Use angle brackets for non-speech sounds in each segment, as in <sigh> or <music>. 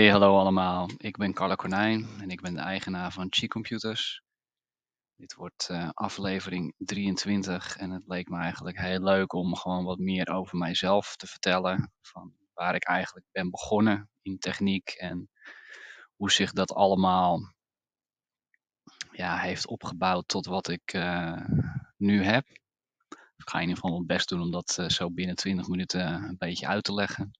Hey, hallo allemaal. Ik ben Carlo Konijn en ik ben de eigenaar van Chi Computers. Dit wordt uh, aflevering 23 en het leek me eigenlijk heel leuk om gewoon wat meer over mijzelf te vertellen. Van waar ik eigenlijk ben begonnen in techniek en hoe zich dat allemaal ja, heeft opgebouwd tot wat ik uh, nu heb. Ik ga in ieder geval mijn best doen om dat uh, zo binnen 20 minuten een beetje uit te leggen.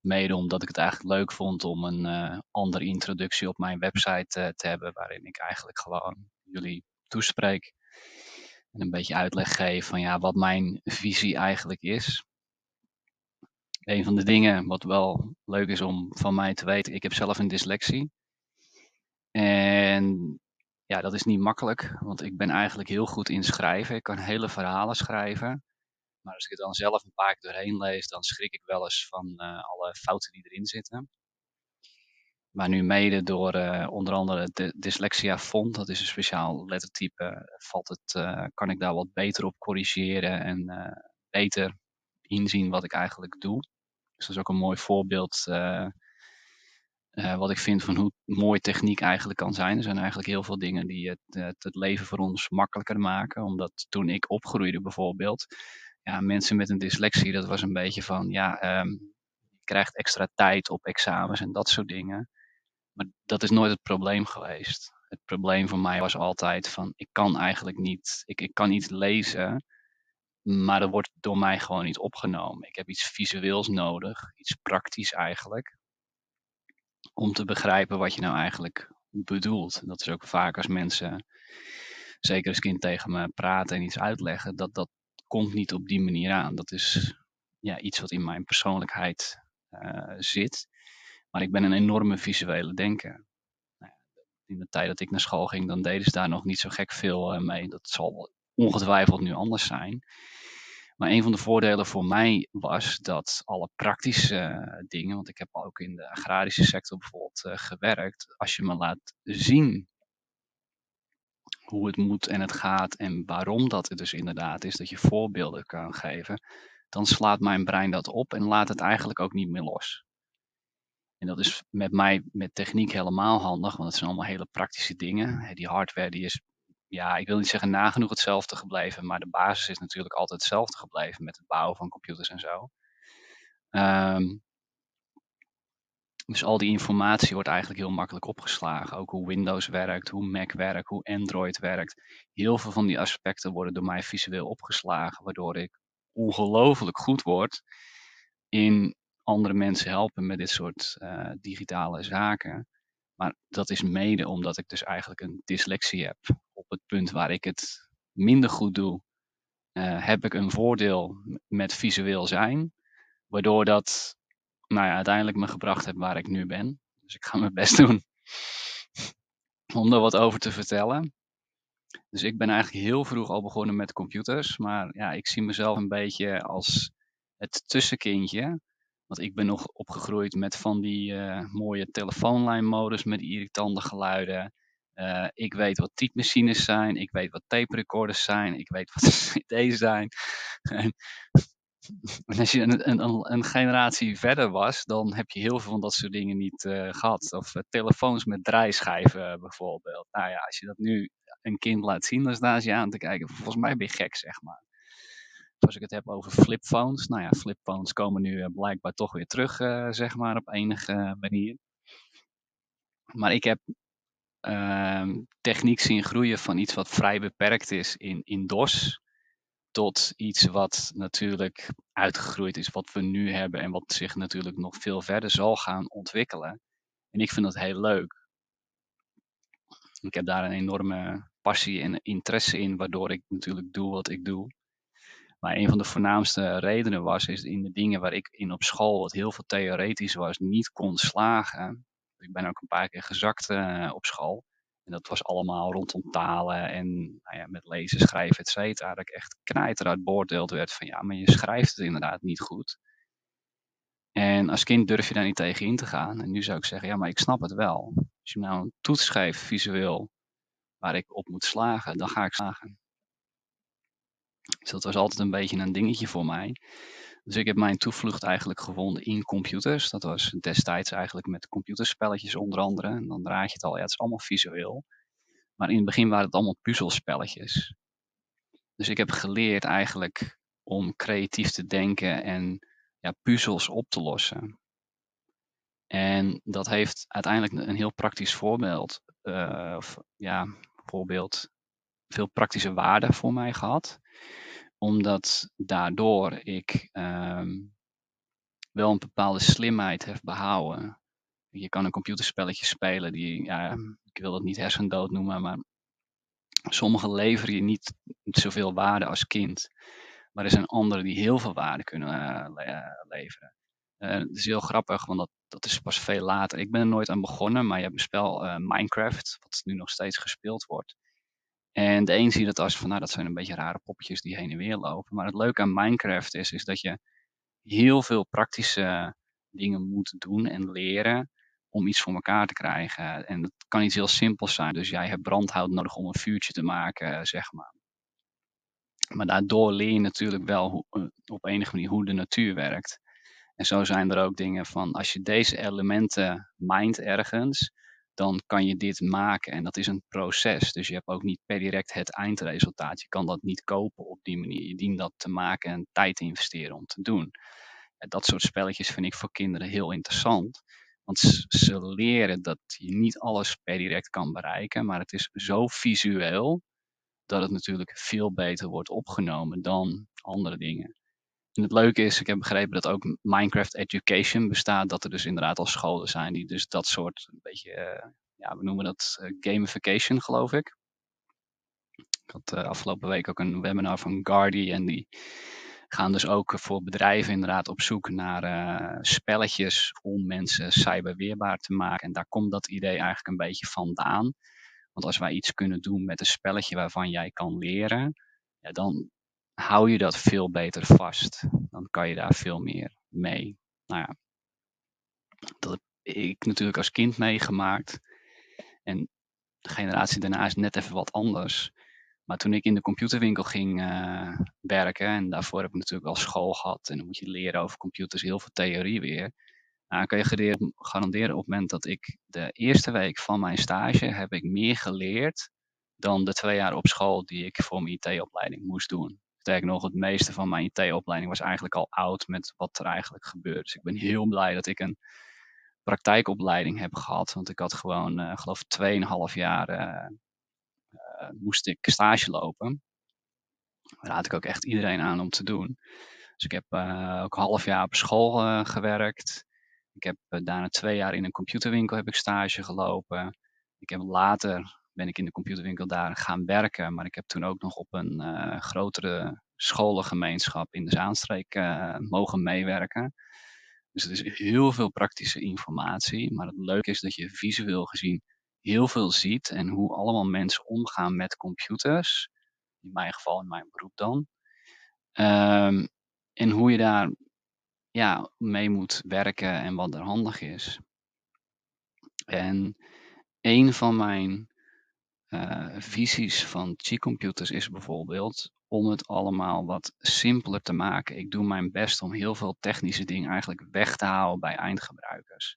Mede omdat ik het eigenlijk leuk vond om een uh, andere introductie op mijn website uh, te hebben, waarin ik eigenlijk gewoon jullie toespreek en een beetje uitleg geef van ja, wat mijn visie eigenlijk is. Een van de dingen wat wel leuk is om van mij te weten, ik heb zelf een dyslexie. En ja, dat is niet makkelijk, want ik ben eigenlijk heel goed in schrijven. Ik kan hele verhalen schrijven. Maar als ik het dan zelf een paar keer doorheen lees, dan schrik ik wel eens van uh, alle fouten die erin zitten. Maar nu mede door uh, onder andere de Dyslexia Font, dat is een speciaal lettertype, valt het, uh, kan ik daar wat beter op corrigeren en beter inzien wat ik eigenlijk doe. Dus dat is ook een mooi voorbeeld wat ik vind van hoe mooi techniek eigenlijk kan zijn. Er zijn eigenlijk heel veel dingen die het, het leven voor ons makkelijker maken. Omdat toen ik opgroeide bijvoorbeeld, ja, mensen met een dyslexie, dat was een beetje van, ja, um, je krijgt extra tijd op examens en dat soort dingen. Maar dat is nooit het probleem geweest. Het probleem voor mij was altijd van, ik kan eigenlijk niet, ik, ik kan niet lezen, maar dat wordt door mij gewoon niet opgenomen. Ik heb iets visueels nodig, iets praktisch eigenlijk, om te begrijpen wat je nou eigenlijk bedoelt. Dat is ook vaak als mensen, zeker als kind tegen me praten en iets uitleggen, dat dat komt niet op die manier aan. Dat is ja, iets wat in mijn persoonlijkheid uh, zit. Maar ik ben een enorme visuele denker. Nou in de tijd dat ik naar school ging, dan deden ze daar nog niet zo gek veel uh, mee. Dat zal ongetwijfeld nu anders zijn. Maar een van de voordelen voor mij was dat alle praktische uh, dingen, want ik heb ook in de agrarische sector bijvoorbeeld gewerkt, als je me laat zien hoe het moet en het gaat en waarom dat het dus inderdaad is, dat je voorbeelden kan geven, dan slaat mijn brein dat op en laat het eigenlijk ook niet meer los. En dat is met mij met techniek helemaal handig, want het zijn allemaal hele praktische dingen. Die hardware die is, ja, ik wil niet zeggen nagenoeg hetzelfde gebleven, maar de basis is natuurlijk altijd hetzelfde gebleven met het bouwen van computers en zo. Um, dus al die informatie wordt eigenlijk heel makkelijk opgeslagen. Ook hoe Windows werkt, hoe Mac werkt, hoe Android werkt. Heel veel van die aspecten worden door mij visueel opgeslagen, waardoor ik ongelooflijk goed word in andere mensen helpen met dit soort uh, digitale zaken. Maar dat is mede omdat ik dus eigenlijk een dyslexie heb. Op het punt waar ik het minder goed doe, uh, heb ik een voordeel met visueel zijn. Waardoor dat nou ja, uiteindelijk me gebracht heb waar ik nu ben. Dus ik ga mijn best doen <laughs> om er wat over te vertellen. Dus ik ben eigenlijk heel vroeg al begonnen met computers. Maar ja, ik zie mezelf een beetje als het tussenkindje. Want ik ben nog opgegroeid met van die uh, mooie telefoonlijnmodus met irritante geluiden. Uh, ik weet wat typemachines zijn, ik weet wat tape recorders zijn, ik weet wat <laughs> cd's zijn. Als je een, een, een, generatie verder was, dan heb je heel veel van dat soort dingen niet uh, gehad. Of uh, telefoons met draaischijven bijvoorbeeld. Nou ja, als je dat nu een kind laat zien, dan staan ze aan te kijken. Volgens mij ben je gek, zeg maar. Als ik het heb over flipphones. Nou ja, flipphones komen nu blijkbaar toch weer terug, zeg maar, op enige manier. Maar ik heb ehm, techniek zien groeien van iets wat vrij beperkt is in, in DOS tot iets wat natuurlijk uitgegroeid is, wat we nu hebben en wat zich natuurlijk nog veel verder zal gaan ontwikkelen. En ik vind dat heel leuk. Ik heb daar een enorme passie en interesse in, waardoor ik natuurlijk doe wat ik doe. Maar een van de voornaamste redenen was, is in de dingen waar ik in op school, wat heel veel theoretisch was, niet kon slagen. Ik ben ook een paar keer gezakt uh, op school. En dat was allemaal rondom talen en nou ja, met lezen, schrijven, et cetera. Dat ik echt knijter uit beoordeeld werd van ja, maar je schrijft het inderdaad niet goed. En als kind durf je daar niet tegen in te gaan. En nu zou ik zeggen, ja, maar ik snap het wel. Als je nou een toets schrijft visueel waar ik op moet slagen, dan ga ik slagen. Dus dat was altijd een beetje een dingetje voor mij. Dus ik heb mijn toevlucht eigenlijk gevonden in computers. Dat was destijds eigenlijk met computerspelletjes onder andere. En dan raad je het al, ja, het is allemaal visueel. Maar in het begin waren het allemaal puzzelspelletjes. Dus ik heb geleerd eigenlijk om creatief te denken en ja, puzzels op te lossen. En dat heeft uiteindelijk een heel praktisch voorbeeld, uh, of ja, voorbeeld, veel praktische waarde voor mij gehad. Omdat daardoor ik um, wel een bepaalde slimheid heb behouden. Je kan een computerspelletje spelen die, ja, ik wil het niet hersendood noemen, maar sommige leveren je niet zoveel waarde als kind. Maar er zijn anderen die heel veel waarde kunnen uh, leveren. Uh, het is heel grappig, want dat, dat is pas veel later. Ik ben er nooit aan begonnen, maar je hebt een spel Minecraft, wat nu nog steeds gespeeld wordt. En de een ziet het als van, nou dat zijn een beetje rare poppetjes die heen en weer lopen. Maar het leuke aan Minecraft is, is dat je heel veel praktische dingen moet doen en leren om iets voor elkaar te krijgen. En dat kan iets heel simpels zijn. Dus jij hebt brandhout nodig om een vuurtje te maken, zeg maar. Maar daardoor leer je natuurlijk wel eh, op enige manier hoe de natuur werkt. En zo zijn er ook dingen van, als je deze elementen mindt ergens, dan kan je dit maken. En dat is een proces. Dus je hebt ook niet per direct het eindresultaat. Je kan dat niet kopen op die manier. Je dient dat te maken en tijd te investeren om te doen. Dat soort spelletjes vind ik voor kinderen heel interessant. Want ze leren dat je niet alles per direct kan bereiken. Maar het is zo visueel dat het natuurlijk veel beter wordt opgenomen dan andere dingen. En het leuke is, ik heb begrepen dat ook Minecraft Education bestaat. Dat er dus inderdaad al scholen zijn die dus dat soort, een beetje, uh, ja, we noemen dat uh, gamification geloof ik. Ik had uh, afgelopen week ook een webinar van Guardi en die gaan dus ook voor bedrijven inderdaad op zoek naar spelletjes om mensen cyberweerbaar te maken. En daar komt dat idee eigenlijk een beetje vandaan. Want als wij iets kunnen doen met een spelletje waarvan jij kan leren, ja, dan hou je dat veel beter vast. Dan kan je daar veel meer mee. Nou ja, dat heb ik natuurlijk als kind meegemaakt. En de generatie daarna is net even wat anders. Maar toen ik in de computerwinkel ging uh, werken, en daarvoor heb ik natuurlijk wel school gehad, en dan moet je leren over computers, heel veel theorie weer. Nou, kan je garanderen op het moment dat ik de eerste week van mijn stage heb ik meer geleerd dan de twee jaar op school die ik voor mijn IT-opleiding moest doen. Sterker nog, het meeste van mijn IT-opleiding was eigenlijk al oud met wat er eigenlijk gebeurt. Dus ik ben heel blij dat ik een praktijkopleiding heb gehad. Want ik had gewoon, uh, geloof ik, 2,5 jaar uh, moest ik stage lopen. Dat raad ik ook echt iedereen aan om te doen. Dus ik heb ook een half jaar op school gewerkt. Ik heb daarna twee jaar in een computerwinkel heb ik stage gelopen. Ik heb later ben ik in de computerwinkel daar gaan werken. Maar ik heb toen ook nog op een uh, grotere scholengemeenschap in de Zaanstreek uh, mogen meewerken. Dus het is heel veel praktische informatie. Maar het leuke is dat je visueel gezien heel veel ziet en hoe allemaal mensen omgaan met computers. In mijn geval, in mijn beroep dan. Um, en hoe je daar ja, mee moet werken en wat er handig is. En een van mijn visies van G-computers is bijvoorbeeld om het allemaal wat simpeler te maken. Ik doe mijn best om heel veel technische dingen eigenlijk weg te halen bij eindgebruikers.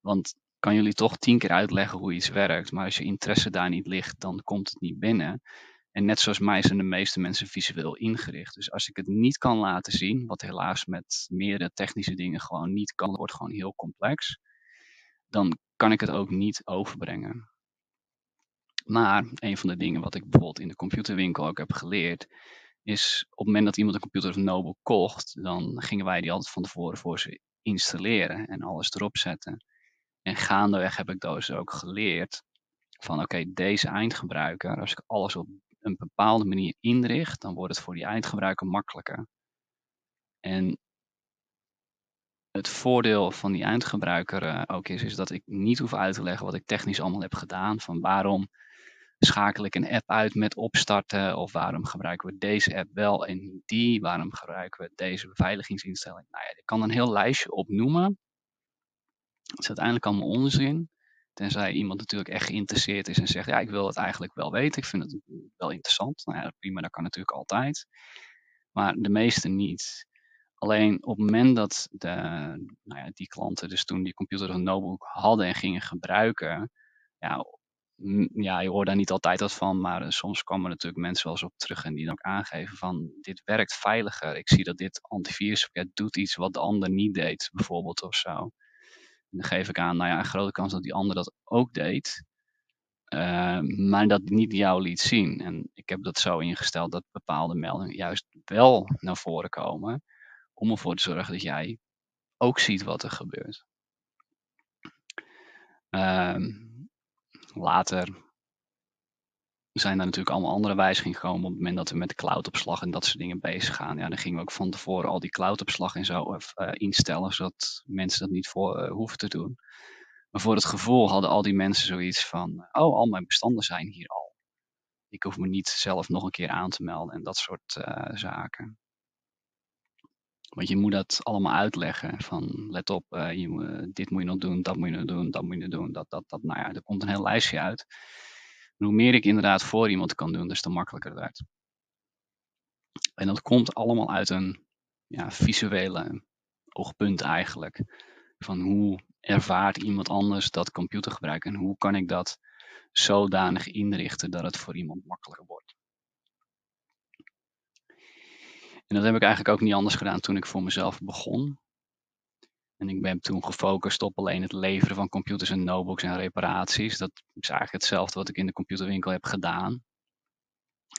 Want kan jullie toch tien keer uitleggen hoe iets werkt, maar als je interesse daar niet ligt, dan komt het niet binnen. En net zoals mij zijn de meeste mensen visueel ingericht. Dus als ik het niet kan laten zien, wat helaas met meerdere technische dingen gewoon niet kan, wordt gewoon heel complex, dan kan ik het ook niet overbrengen. Maar een van de dingen wat ik bijvoorbeeld in de computerwinkel ook heb geleerd, is op het moment dat iemand een computer of Noble kocht, dan gingen wij die altijd van tevoren voor ze installeren en alles erop zetten. En gaandeweg heb ik dus ook geleerd van oké, deze eindgebruiker, als ik alles op een bepaalde manier inricht, dan wordt het voor die eindgebruiker makkelijker. En het voordeel van die eindgebruiker uh, ook is, is dat ik niet hoef uit te leggen wat ik technisch allemaal heb gedaan. Van waarom schakel ik een app uit met opstarten? Of waarom gebruiken we deze app wel en die? Waarom gebruiken we deze beveiligingsinstelling? Nou ja, ik kan een heel lijstje opnoemen. Het is uiteindelijk allemaal onzin. Tenzij iemand natuurlijk echt geïnteresseerd is en zegt, ja, ik wil het eigenlijk wel weten. Ik vind het wel interessant. Nou ja, prima, dat kan natuurlijk altijd. Maar de meeste niet. Alleen op het moment dat de, nou ja, die klanten dus toen die computer of notebook hadden en gingen gebruiken, ja, ja, je hoort daar niet altijd wat van, maar eh, soms komen natuurlijk mensen wel eens op terug en die dan ook aangeven van dit werkt veiliger. Ik zie dat dit antiviruspakket doet iets wat de ander niet deed, bijvoorbeeld of zo. En dan geef ik aan, nou ja, een grote kans dat die ander dat ook deed, uh, maar dat niet jou liet zien. En ik heb dat zo ingesteld dat bepaalde meldingen juist wel naar voren komen, om ervoor te zorgen dat jij ook ziet wat er gebeurt. Uh, later zijn er natuurlijk allemaal andere wijzigingen gekomen op het moment dat we met cloudopslag en dat soort dingen bezig gaan. Ja, dan gingen we ook van tevoren al die cloudopslag en zo uh, instellen, zodat mensen dat niet voor uh, hoeven te doen. Maar voor het gevoel hadden al die mensen zoiets van, oh, al mijn bestanden zijn hier al. Ik hoef me niet zelf nog een keer aan te melden en dat soort uh, zaken. Want je moet dat allemaal uitleggen. Van let op, uh, je, dit moet je nog doen, dat moet je nog doen, dat moet je nog doen. Dat, dat, dat. Nou ja, er komt een heel lijstje uit. En hoe meer ik inderdaad voor iemand kan doen, des te makkelijker het werd. En dat komt allemaal uit een ja, visuele oogpunt eigenlijk. Van hoe ervaart iemand anders dat computergebruik en hoe kan ik dat zodanig inrichten dat het voor iemand makkelijker wordt. En dat heb ik eigenlijk ook niet anders gedaan toen ik voor mezelf begon. En ik ben toen gefocust op alleen het leveren van computers en notebooks en reparaties. Dat is eigenlijk hetzelfde wat ik in de computerwinkel heb gedaan.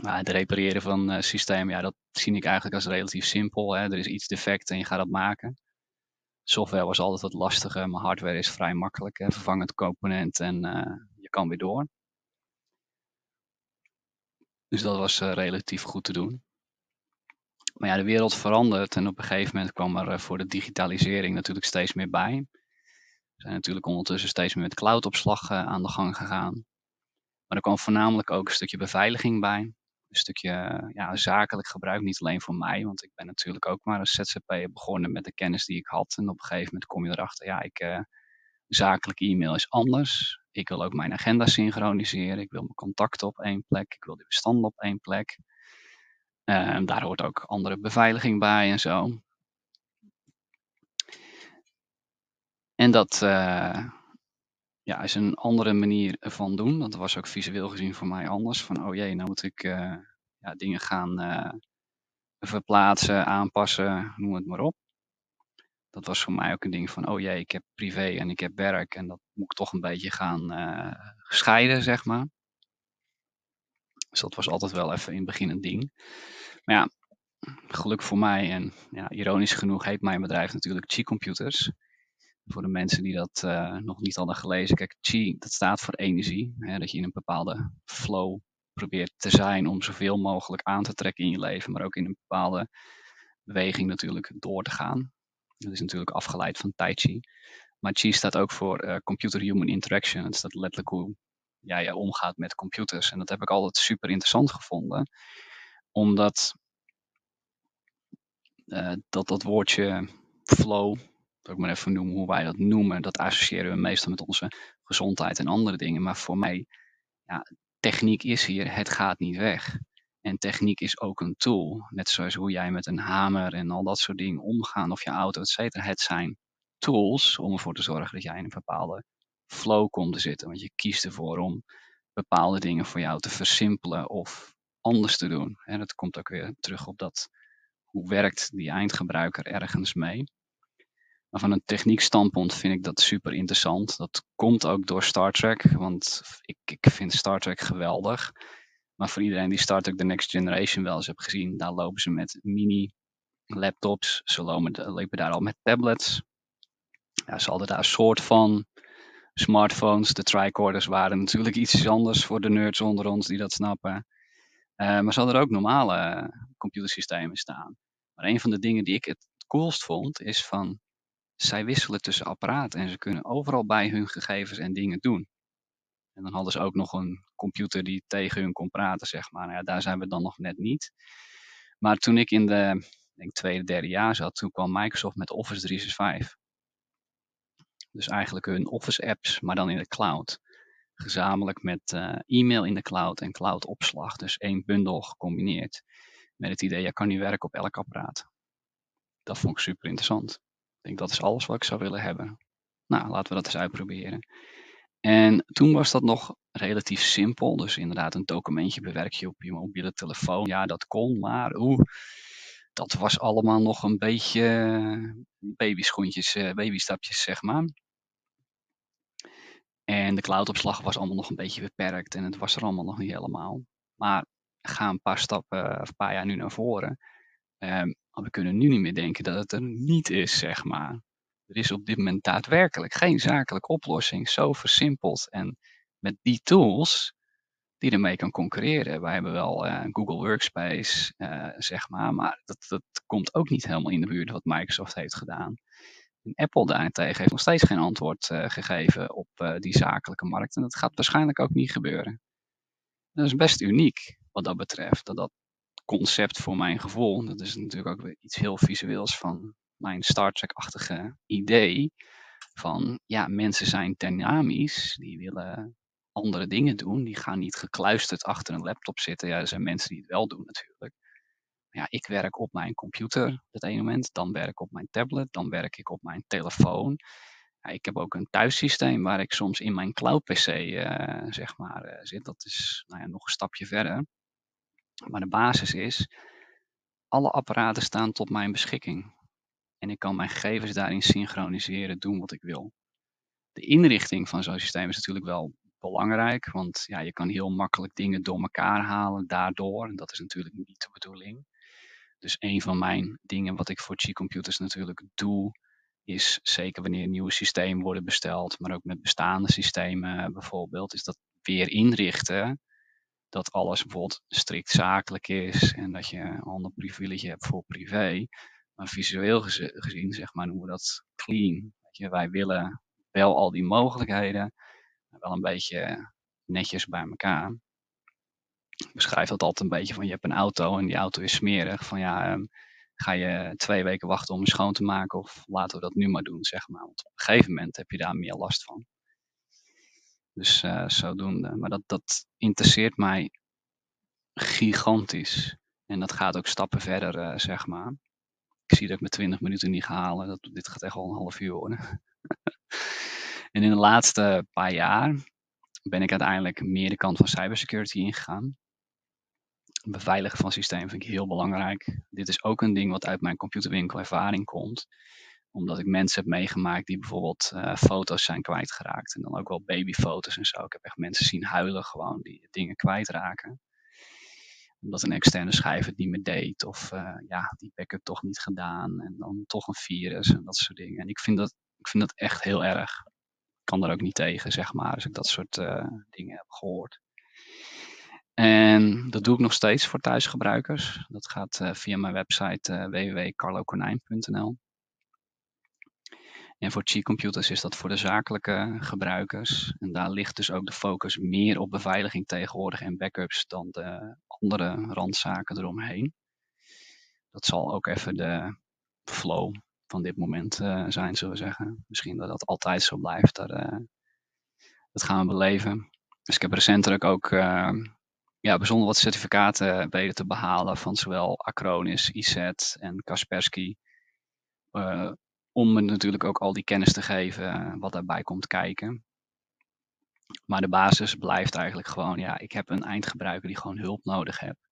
Maar het repareren van uh, systemen, ja, dat zie ik eigenlijk als relatief simpel. Hè. Er is iets defect en je gaat dat maken. Software was altijd wat lastiger, maar hardware is vrij makkelijk. Hè. Vervangend component en uh, je kan weer door. Dus dat was uh, relatief goed te doen. Maar ja, de wereld verandert en op een gegeven moment kwam er voor de digitalisering natuurlijk steeds meer bij. We zijn natuurlijk ondertussen steeds meer met cloudopslag aan de gang gegaan. Maar er kwam voornamelijk ook een stukje beveiliging bij. Een stukje ja, zakelijk gebruik, niet alleen voor mij, want ik ben natuurlijk ook maar een ZZP begonnen met de kennis die ik had. En op een gegeven moment kom je erachter, ja, ik, zakelijke e-mail is anders. Ik wil ook mijn agenda synchroniseren. Ik wil mijn contacten op één plek. Ik wil die bestanden op één plek. Uh, daar hoort ook andere beveiliging bij en zo. En dat uh, ja, is een andere manier van doen. Dat was ook visueel gezien voor mij anders. Van oh jee, nou moet ik uh, ja, dingen gaan verplaatsen, aanpassen, noem het maar op. Dat was voor mij ook een ding van oh jee, ik heb privé en ik heb werk. En dat moet ik toch een beetje gaan scheiden, zeg maar. Dus dat was altijd wel even in het begin een ding. Maar ja, geluk voor mij en ja, ironisch genoeg heet mijn bedrijf natuurlijk Chi Computers. Voor de mensen die dat uh, nog niet hadden gelezen. Kijk, Chi, dat staat voor energie. Hè, dat je in een bepaalde flow probeert te zijn om zoveel mogelijk aan te trekken in je leven. Maar ook in een bepaalde beweging natuurlijk door te gaan. Dat is natuurlijk afgeleid van Tai Chi. Maar Chi staat ook voor uh, Computer-Human Interaction. Het staat letterlijk hoe jij omgaat met computers. En dat heb ik altijd super interessant gevonden. Omdat uh, dat, dat woordje flow, dat ik maar even noemen hoe wij dat noemen, dat associëren we meestal met onze gezondheid en andere dingen. Maar voor mij, ja, techniek is hier, het gaat niet weg. En techniek is ook een tool. Net zoals hoe jij met een hamer en al dat soort dingen omgaan, of je auto, et cetera. Het zijn tools om ervoor te zorgen dat jij in een bepaalde flow komt te zitten. Want je kiest ervoor om bepaalde dingen voor jou te versimpelen of anders te doen. En dat komt ook weer terug op dat, hoe werkt die eindgebruiker ergens mee. Maar van een techniek standpunt vind ik dat super interessant. Dat komt ook door Star Trek, want ik, ik vind Star Trek geweldig. Maar voor iedereen die Star Trek The Next Generation wel eens heeft gezien, daar lopen ze met mini laptops. Ze lopen, daar al met tablets. Ja, ze hadden daar een soort van smartphones. De tricorders waren natuurlijk <laughs> iets anders voor de nerds onder ons die dat snappen. Uh, maar ze hadden er ook normale computersystemen staan. Maar een van de dingen die ik het coolst vond, is van zij wisselen tussen apparaten en ze kunnen overal bij hun gegevens en dingen doen. En dan hadden ze ook nog een computer die tegen hun kon praten, zeg maar. Nou ja, daar zijn we dan nog net niet. Maar toen ik in de denk, tweede, derde jaar zat, toen kwam Microsoft met Office 365. Dus eigenlijk hun Office apps, maar dan in de cloud. Gezamenlijk met uh, e-mail in de cloud en cloud opslag. Dus één bundel gecombineerd. Met het idee, je kan nu werken op elk apparaat. Dat vond ik super interessant. Ik denk dat is alles wat ik zou willen hebben. Nou, laten we dat eens uitproberen. En toen was dat nog relatief simpel. Dus inderdaad een documentje bewerk je op je mobiele telefoon. Ja, dat kon, maar oeh, dat was allemaal nog een beetje eh, babyschoentjes, uh, babystapjes, zeg maar. En de cloudopslag was allemaal nog een beetje beperkt en het was er allemaal nog niet helemaal. Maar ga een paar stappen of een paar jaar nu naar voren. Um, we kunnen nu niet meer denken dat het er niet is, zeg maar. Er is op dit moment daadwerkelijk geen zakelijke oplossing, zo versimpeld. En met die tools die ermee kan concurreren. Wij hebben wel uh, Google Workspace, uh, zeg maar, maar dat, dat komt ook niet helemaal in de buurt wat Microsoft heeft gedaan. En Apple daarentegen heeft nog steeds geen antwoord uh, gegeven op die zakelijke markt. En dat gaat waarschijnlijk ook niet gebeuren. Dat is best uniek wat dat betreft. Dat dat concept voor mijn gevoel, dat is natuurlijk ook weer iets heel visueels van mijn Star Trek-achtige idee. Van ja, mensen zijn dynamisch, die willen andere dingen doen. Die gaan niet gekluisterd achter een laptop zitten. Ja, er zijn mensen die het wel doen natuurlijk. Ja, ik werk op mijn computer het ene moment, dan werk ik op mijn tablet, dan werk ik op mijn telefoon. Ja, ik heb ook een thuissysteem waar ik soms in mijn cloud PC uh, zeg maar uh, zit. Dat is nou ja, nog een stapje verder. Maar de basis is, alle apparaten staan tot mijn beschikking. En ik kan mijn gegevens daarin synchroniseren, doen wat ik wil. De inrichting van zo'n systeem is natuurlijk wel belangrijk, want ja, je kan heel makkelijk dingen door elkaar halen daardoor. En dat is natuurlijk niet de bedoeling. Dus een van mijn dingen wat ik voor G-computers natuurlijk doe, is zeker wanneer nieuwe systemen worden besteld, maar ook met bestaande systemen bijvoorbeeld, is dat weer inrichten dat alles bijvoorbeeld strikt zakelijk is en dat je een ander privilege hebt voor privé. Maar visueel gezien, zeg maar, noemen we dat clean. Je, wij willen wel al die mogelijkheden, wel een beetje netjes bij elkaar. Beschrijf dat altijd een beetje van je hebt een auto en die auto is smerig. Van ja, um, ga je twee weken wachten om hem schoon te maken of laten we dat nu maar doen, zeg maar. Want op een gegeven moment heb je daar meer last van. Dus uh, zodoende. Maar dat, dat interesseert mij gigantisch. En dat gaat ook stappen verder, uh, zeg maar. Ik zie dat ik met 20 minuten niet ga halen. Dat, dit gaat echt al een half uur worden. <laughs> en in de laatste paar jaar ben ik uiteindelijk meer de kant van cybersecurity ingegaan. Beveiligen van systemen vind ik heel belangrijk. Dit is ook een ding wat uit mijn computerwinkel ervaring komt omdat ik mensen heb meegemaakt die bijvoorbeeld uh, foto's zijn kwijtgeraakt. En dan ook wel babyfoto's en zo. Ik heb echt mensen zien huilen gewoon die dingen kwijtraken. Omdat een externe schijf het niet meer deed. Of uh, ja, die backup toch niet gedaan. En dan toch een virus en dat soort dingen. En ik vind dat, ik vind dat echt heel erg. Ik kan er ook niet tegen, zeg maar, als ik dat soort uh, dingen heb gehoord. En dat doe ik nog steeds voor thuisgebruikers. Dat gaat via mijn website www.carlokonijn.nl. En voor Qi-computers is dat voor de zakelijke gebruikers. En daar ligt dus ook de focus meer op beveiliging tegenwoordig en backups dan de andere randzaken eromheen. Dat zal ook even de flow van dit moment uh, zijn, zullen we zeggen. Misschien dat dat altijd zo blijft. Daar, uh, dat gaan we beleven. Dus ik heb recentelijk ook uh, ja, bijzonder wat certificaten weten te behalen van zowel Acronis, IZ en Kaspersky om me natuurlijk ook al die kennis te geven eh, wat daarbij komt kijken. Maar de basis blijft eigenlijk gewoon, ja, ik heb een eindgebruiker die gewoon hulp nodig heeft.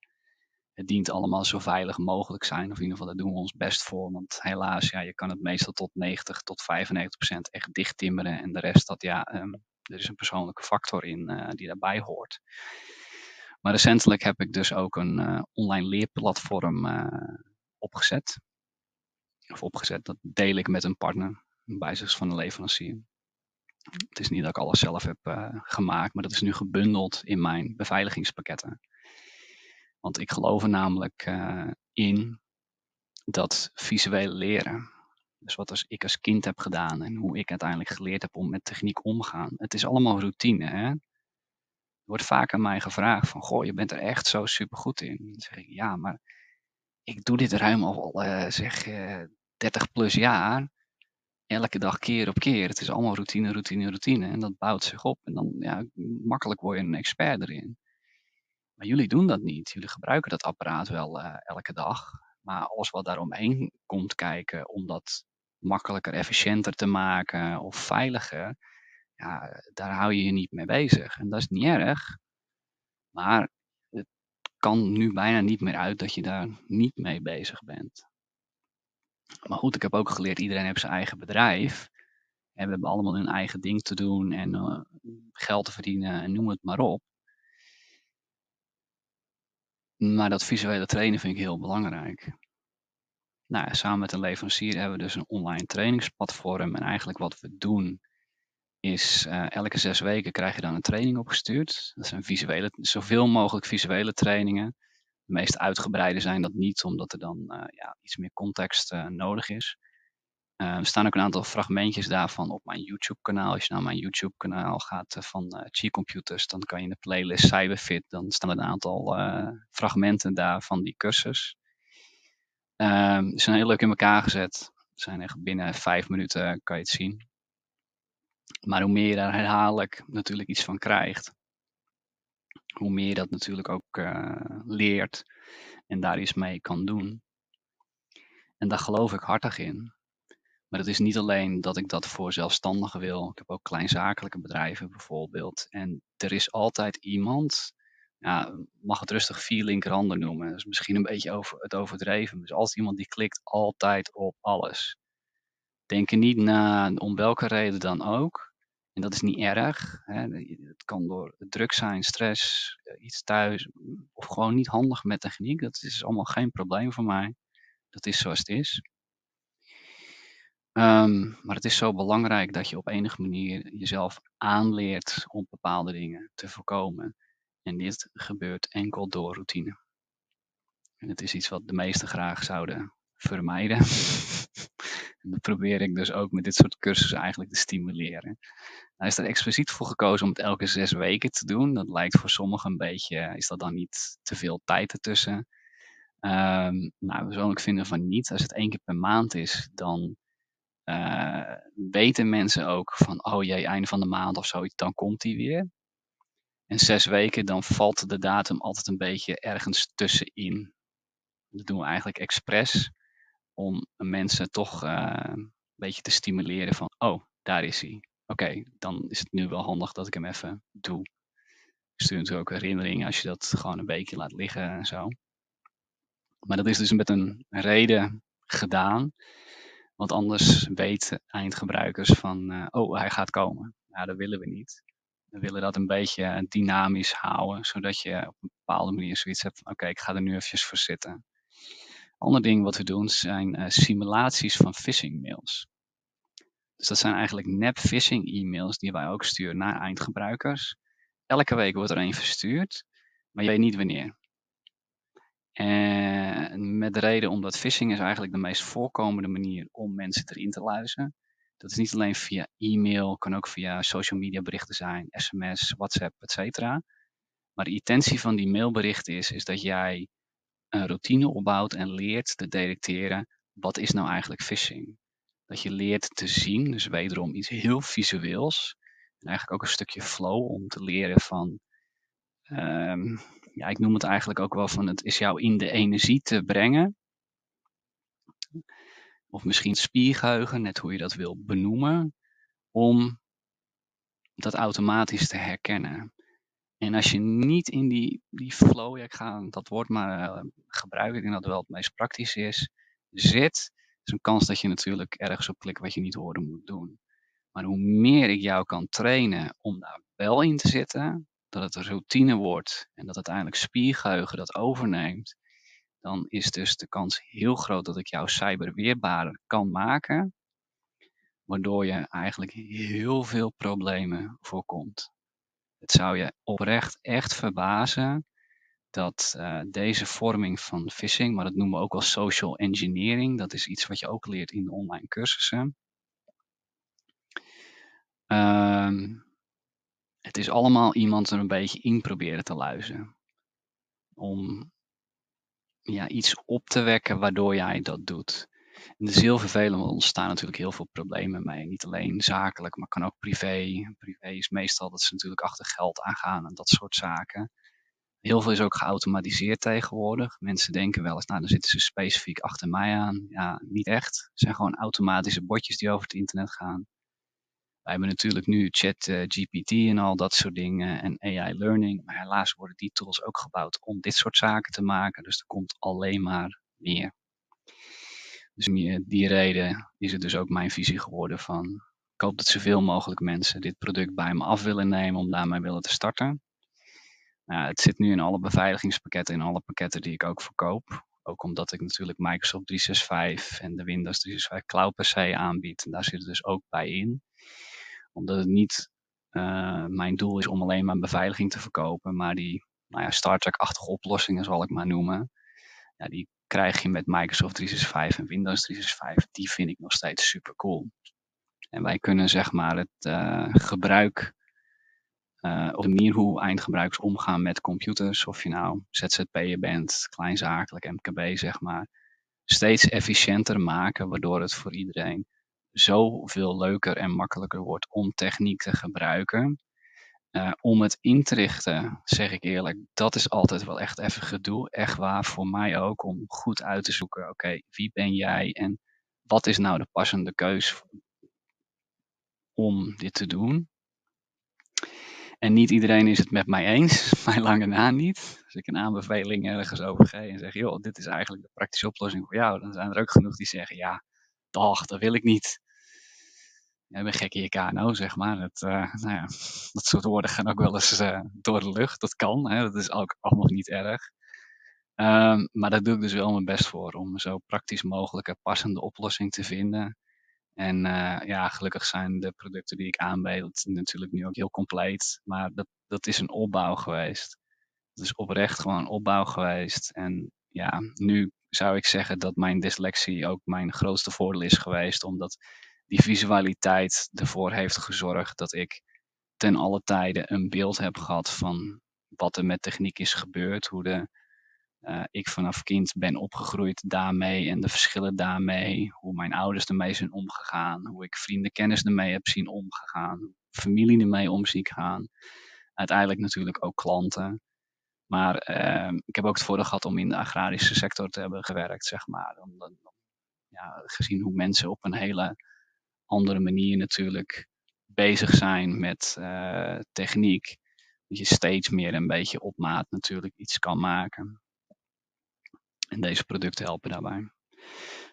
Het dient allemaal zo veilig mogelijk zijn, of in ieder geval daar doen we ons best voor. Want helaas, ja, je kan het meestal tot 90 tot 95 procent echt dicht timmeren. En de rest, dat ja, um, er is een persoonlijke factor in die daarbij hoort. Maar recentelijk heb ik dus ook een uh, online leerplatform uh, opgezet of opgezet, dat deel ik met een partner, een basis van een leverancier. Het is niet dat ik alles zelf heb uh, gemaakt, maar dat is nu gebundeld in mijn beveiligingspakketten. Want ik geloof er namelijk in dat visuele leren, dus wat als ik als kind heb gedaan en hoe ik uiteindelijk geleerd heb om met techniek omgaan. Het is allemaal routine. Hè? Wordt vaak aan mij gevraagd van, goh, je bent er echt zo super goed in. Dan zeg ik, ja, maar ik doe dit ruim al uh, zeg uh, eh, 30 plus jaar. Elke dag keer op keer. Het is allemaal routine, routine, routine. En dat bouwt zich op. En dan ja, makkelijk word je een expert erin. Maar jullie doen dat niet. Jullie gebruiken dat apparaat wel uh, elke dag. Maar alles wat daaromheen komt kijken om dat makkelijker, efficiënter te maken of veiliger, daar hou je je niet mee bezig. En dat is niet erg, maar het kan nu bijna niet meer uit dat je daar niet mee bezig bent. Maar goed, ik heb ook geleerd, iedereen heeft zijn eigen bedrijf. En we hebben allemaal hun eigen ding te doen en uh, geld te verdienen en noem het maar op. Maar dat visuele trainen vind ik heel belangrijk. Nou, samen met een leverancier hebben we dus een online trainingsplatform. En eigenlijk wat we doen is uh, elke zes weken krijg je dan een training opgestuurd. Dat zijn visuele, zoveel mogelijk visuele trainingen. De meest uitgebreide zijn dat niet, omdat er dan uh, ja, iets meer context uh, nodig is. er staan ook een aantal fragmentjes daarvan op mijn YouTube-kanaal. Als je naar mijn YouTube-kanaal gaat van G-Computers, dan kan je in de playlist Cyberfit, dan staan er een aantal fragmenten daar van die cursus. Um, ze zijn heel leuk in elkaar gezet. Ze zijn echt binnen vijf minuten kan je het zien. Maar hoe meer je daar herhaaldelijk natuurlijk iets van krijgt, hoe meer je dat natuurlijk ook uh, leert en daar iets mee kan doen. En daar geloof ik hartig in. Maar het is niet alleen dat ik dat voor zelfstandigen wil. Ik heb ook kleinzakelijke bedrijven bijvoorbeeld. En er is altijd iemand ja, mag het rustig vier linkerhanden noemen. Dat is misschien een beetje over, het overdreven. Dus als iemand die klikt altijd op alles. Denk er niet na om welke reden dan ook. En dat is niet erg. Hè. Het kan door druk zijn, stress, eh, iets thuis. Of gewoon niet handig met techniek. Dat is allemaal geen probleem voor mij. Dat is zoals het is. Um, maar het is zo belangrijk dat je op enige manier jezelf aanleert om bepaalde dingen te voorkomen. En dit gebeurt enkel door routine. En het is iets wat de meesten graag zouden vermijden. <laughs> en dat probeer ik dus ook met dit soort cursussen eigenlijk te stimuleren. Hij is er expliciet voor gekozen om het elke zes weken te doen. Dat lijkt voor sommigen een beetje, is dat dan niet te veel tijd ertussen? Um, nou, persoonlijk vinden van niet. Als het één keer per maand is, dan uh, weten mensen ook van, oh jee, einde van de maand of zoiets, dan komt die weer. En zes weken, dan valt de datum altijd een beetje ergens tussenin. Dat doen we eigenlijk expres om mensen toch uh, een beetje te stimuleren van, oh, daar is hij. Oké, dan is het nu wel handig dat ik hem even doe. Ik stuur natuurlijk ook herinneringen als je dat gewoon een weekje laat liggen en zo. Maar dat is dus met een reden gedaan. Want anders weten eindgebruikers van, uh, oh, hij gaat komen. Nou, dat willen we niet. We willen dat een beetje dynamisch houden, zodat je op een bepaalde manier zoiets hebt van oké, ik ga er nu eventjes voor zitten. Ander ding wat we doen zijn uh, simulaties van phishing mails. Dus dat zijn eigenlijk nep phishing e-mails die wij ook sturen naar eindgebruikers. Elke week wordt er een verstuurd, maar je weet niet wanneer. En met de reden omdat phishing is eigenlijk de meest voorkomende manier om mensen erin te luisteren. Dat is niet alleen via e-mail, kan ook via social media berichten zijn, sms, WhatsApp, etc. Maar de intentie van die mailberichten is, is dat jij een routine opbouwt en leert te detecteren wat is nou eigenlijk phishing. Dat je leert te zien, dus wederom iets heel visueels. En eigenlijk ook een stukje flow om te leren van, um, ja, ik noem het eigenlijk ook wel van het is jou in de energie te brengen of misschien spiergeheugen, net hoe je dat wil benoemen, om dat automatisch te herkennen. En als je niet in die, die flow, ja, ik ga dat woord maar uh, gebruiken, ik denk dat het wel het meest praktisch is, zit, is een kans dat je natuurlijk ergens op klikt wat je niet hoorde moet doen. Maar hoe meer ik jou kan trainen om daar wel in te zitten, dat het een routine wordt en dat uiteindelijk spiergeheugen dat overneemt, dan is dus de kans heel groot dat ik jou cyberweerbaarder kan maken, waardoor je eigenlijk heel veel problemen voorkomt. Het zou je oprecht echt verbazen dat uh, deze vorming van phishing, maar dat noemen we ook wel social engineering, dat is iets wat je ook leert in de online cursussen. Um, het is allemaal iemand er een beetje in proberen te luizen. Om ja, iets op te wekken waardoor jij dat doet. En dat is heel vervelend, want er ontstaan natuurlijk heel veel problemen mee. Niet alleen zakelijk, maar kan ook privé. Privé is meestal dat ze natuurlijk achter geld aangaan en dat soort zaken. Heel veel is ook geautomatiseerd tegenwoordig. Mensen denken wel eens, nou dan zitten ze specifiek achter mij aan. Ja, niet echt. Het zijn gewoon automatische botjes die over het internet gaan. Wij hebben natuurlijk nu chat uh, GPT en al dat soort dingen en AI learning. Maar helaas worden die tools ook gebouwd om dit soort zaken te maken. Dus er komt alleen maar meer. Dus om die reden is het dus ook mijn visie geworden van... Ik hoop dat zoveel mogelijk mensen dit product bij me af willen nemen om daarmee willen te starten. Nou, het zit nu in alle beveiligingspakketten, in alle pakketten die ik ook verkoop. Ook omdat ik natuurlijk Microsoft 365 en de Windows 365 Cloud PC aanbied. En daar zit het dus ook bij in. Omdat het niet uh, mijn doel is om alleen maar beveiliging te verkopen, maar die nou ja, Star Trek-achtige oplossingen, zal ik maar noemen. Ja, die krijg je met Microsoft 365 en Windows 365. Die vind ik nog steeds super cool. En wij kunnen zeg maar het uh, gebruik uh, op de manier hoe eindgebruikers omgaan met computers, of je nou ZZP'er bent, kleinzakelijk, MKB zeg maar, steeds efficiënter maken, waardoor het voor iedereen zoveel leuker en makkelijker wordt om techniek te gebruiken. Uh, om het in te richten, zeg ik eerlijk, dat is altijd wel echt even gedoe. Echt waar, voor mij ook, om goed uit te zoeken, oké, wie ben jij en wat is nou de passende keus om dit te doen. En niet iedereen is het met mij eens, <laughs> mijn lange na niet. Als ik een aanbeveling ergens over geef en zeg, joh, dit is eigenlijk de praktische oplossing voor jou, dan zijn er ook genoeg die zeggen, ja, dag, dat wil ik niet. Ja, ben gek in je KNO, zeg maar. Het, uh, <laughs> nou ja, dat soort woorden gaan ook wel eens uh, door de lucht. Dat kan, hè? dat is ook allemaal niet erg. Um, maar daar doe ik dus wel mijn best voor, om zo praktisch mogelijk een passende oplossing te vinden. En uh, ja, gelukkig zijn de producten die ik aanbied natuurlijk nu ook heel compleet. Maar dat, dat is een opbouw geweest. Het is oprecht gewoon een opbouw geweest. En ja, nu zou ik zeggen dat mijn dyslexie ook mijn grootste voordeel is geweest. Omdat die visualiteit ervoor heeft gezorgd dat ik ten alle tijde een beeld heb gehad van wat er met techniek is gebeurd. Hoe de uh, ik vanaf kind ben opgegroeid daarmee en de verschillen daarmee. Hoe mijn ouders ermee zijn omgegaan. Hoe ik vrienden kennis ermee heb zien omgegaan. Familie ermee om zien gaan. Uiteindelijk natuurlijk ook klanten. Maar uh, ik heb ook het voordeel gehad om in de agrarische sector te hebben gewerkt, zeg maar. Om, ja, gezien hoe mensen op een hele andere manier natuurlijk bezig zijn met uh, techniek. Dat je steeds meer een beetje op maat natuurlijk iets kan maken. En deze producten helpen daarbij.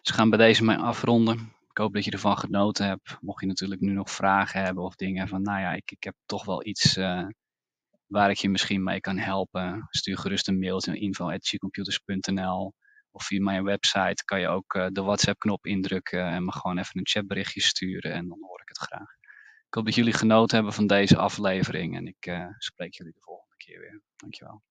Dus gaan bij deze mij afronden. Ik hoop dat je ervan genoten hebt. Mocht je natuurlijk nu nog vragen hebben of dingen van, nou ja, ik, ik heb toch wel iets uh, waar ik je misschien mee kan helpen. Stuur gerust een mailtje naar info.gcomputers.nl of via mijn website kan je ook uh, de WhatsApp-knop indrukken en me gewoon even een chatberichtje sturen en dan hoor ik het graag. Ik hoop dat jullie genoten hebben van deze aflevering en ik uh, spreek jullie de volgende keer weer. Dankjewel.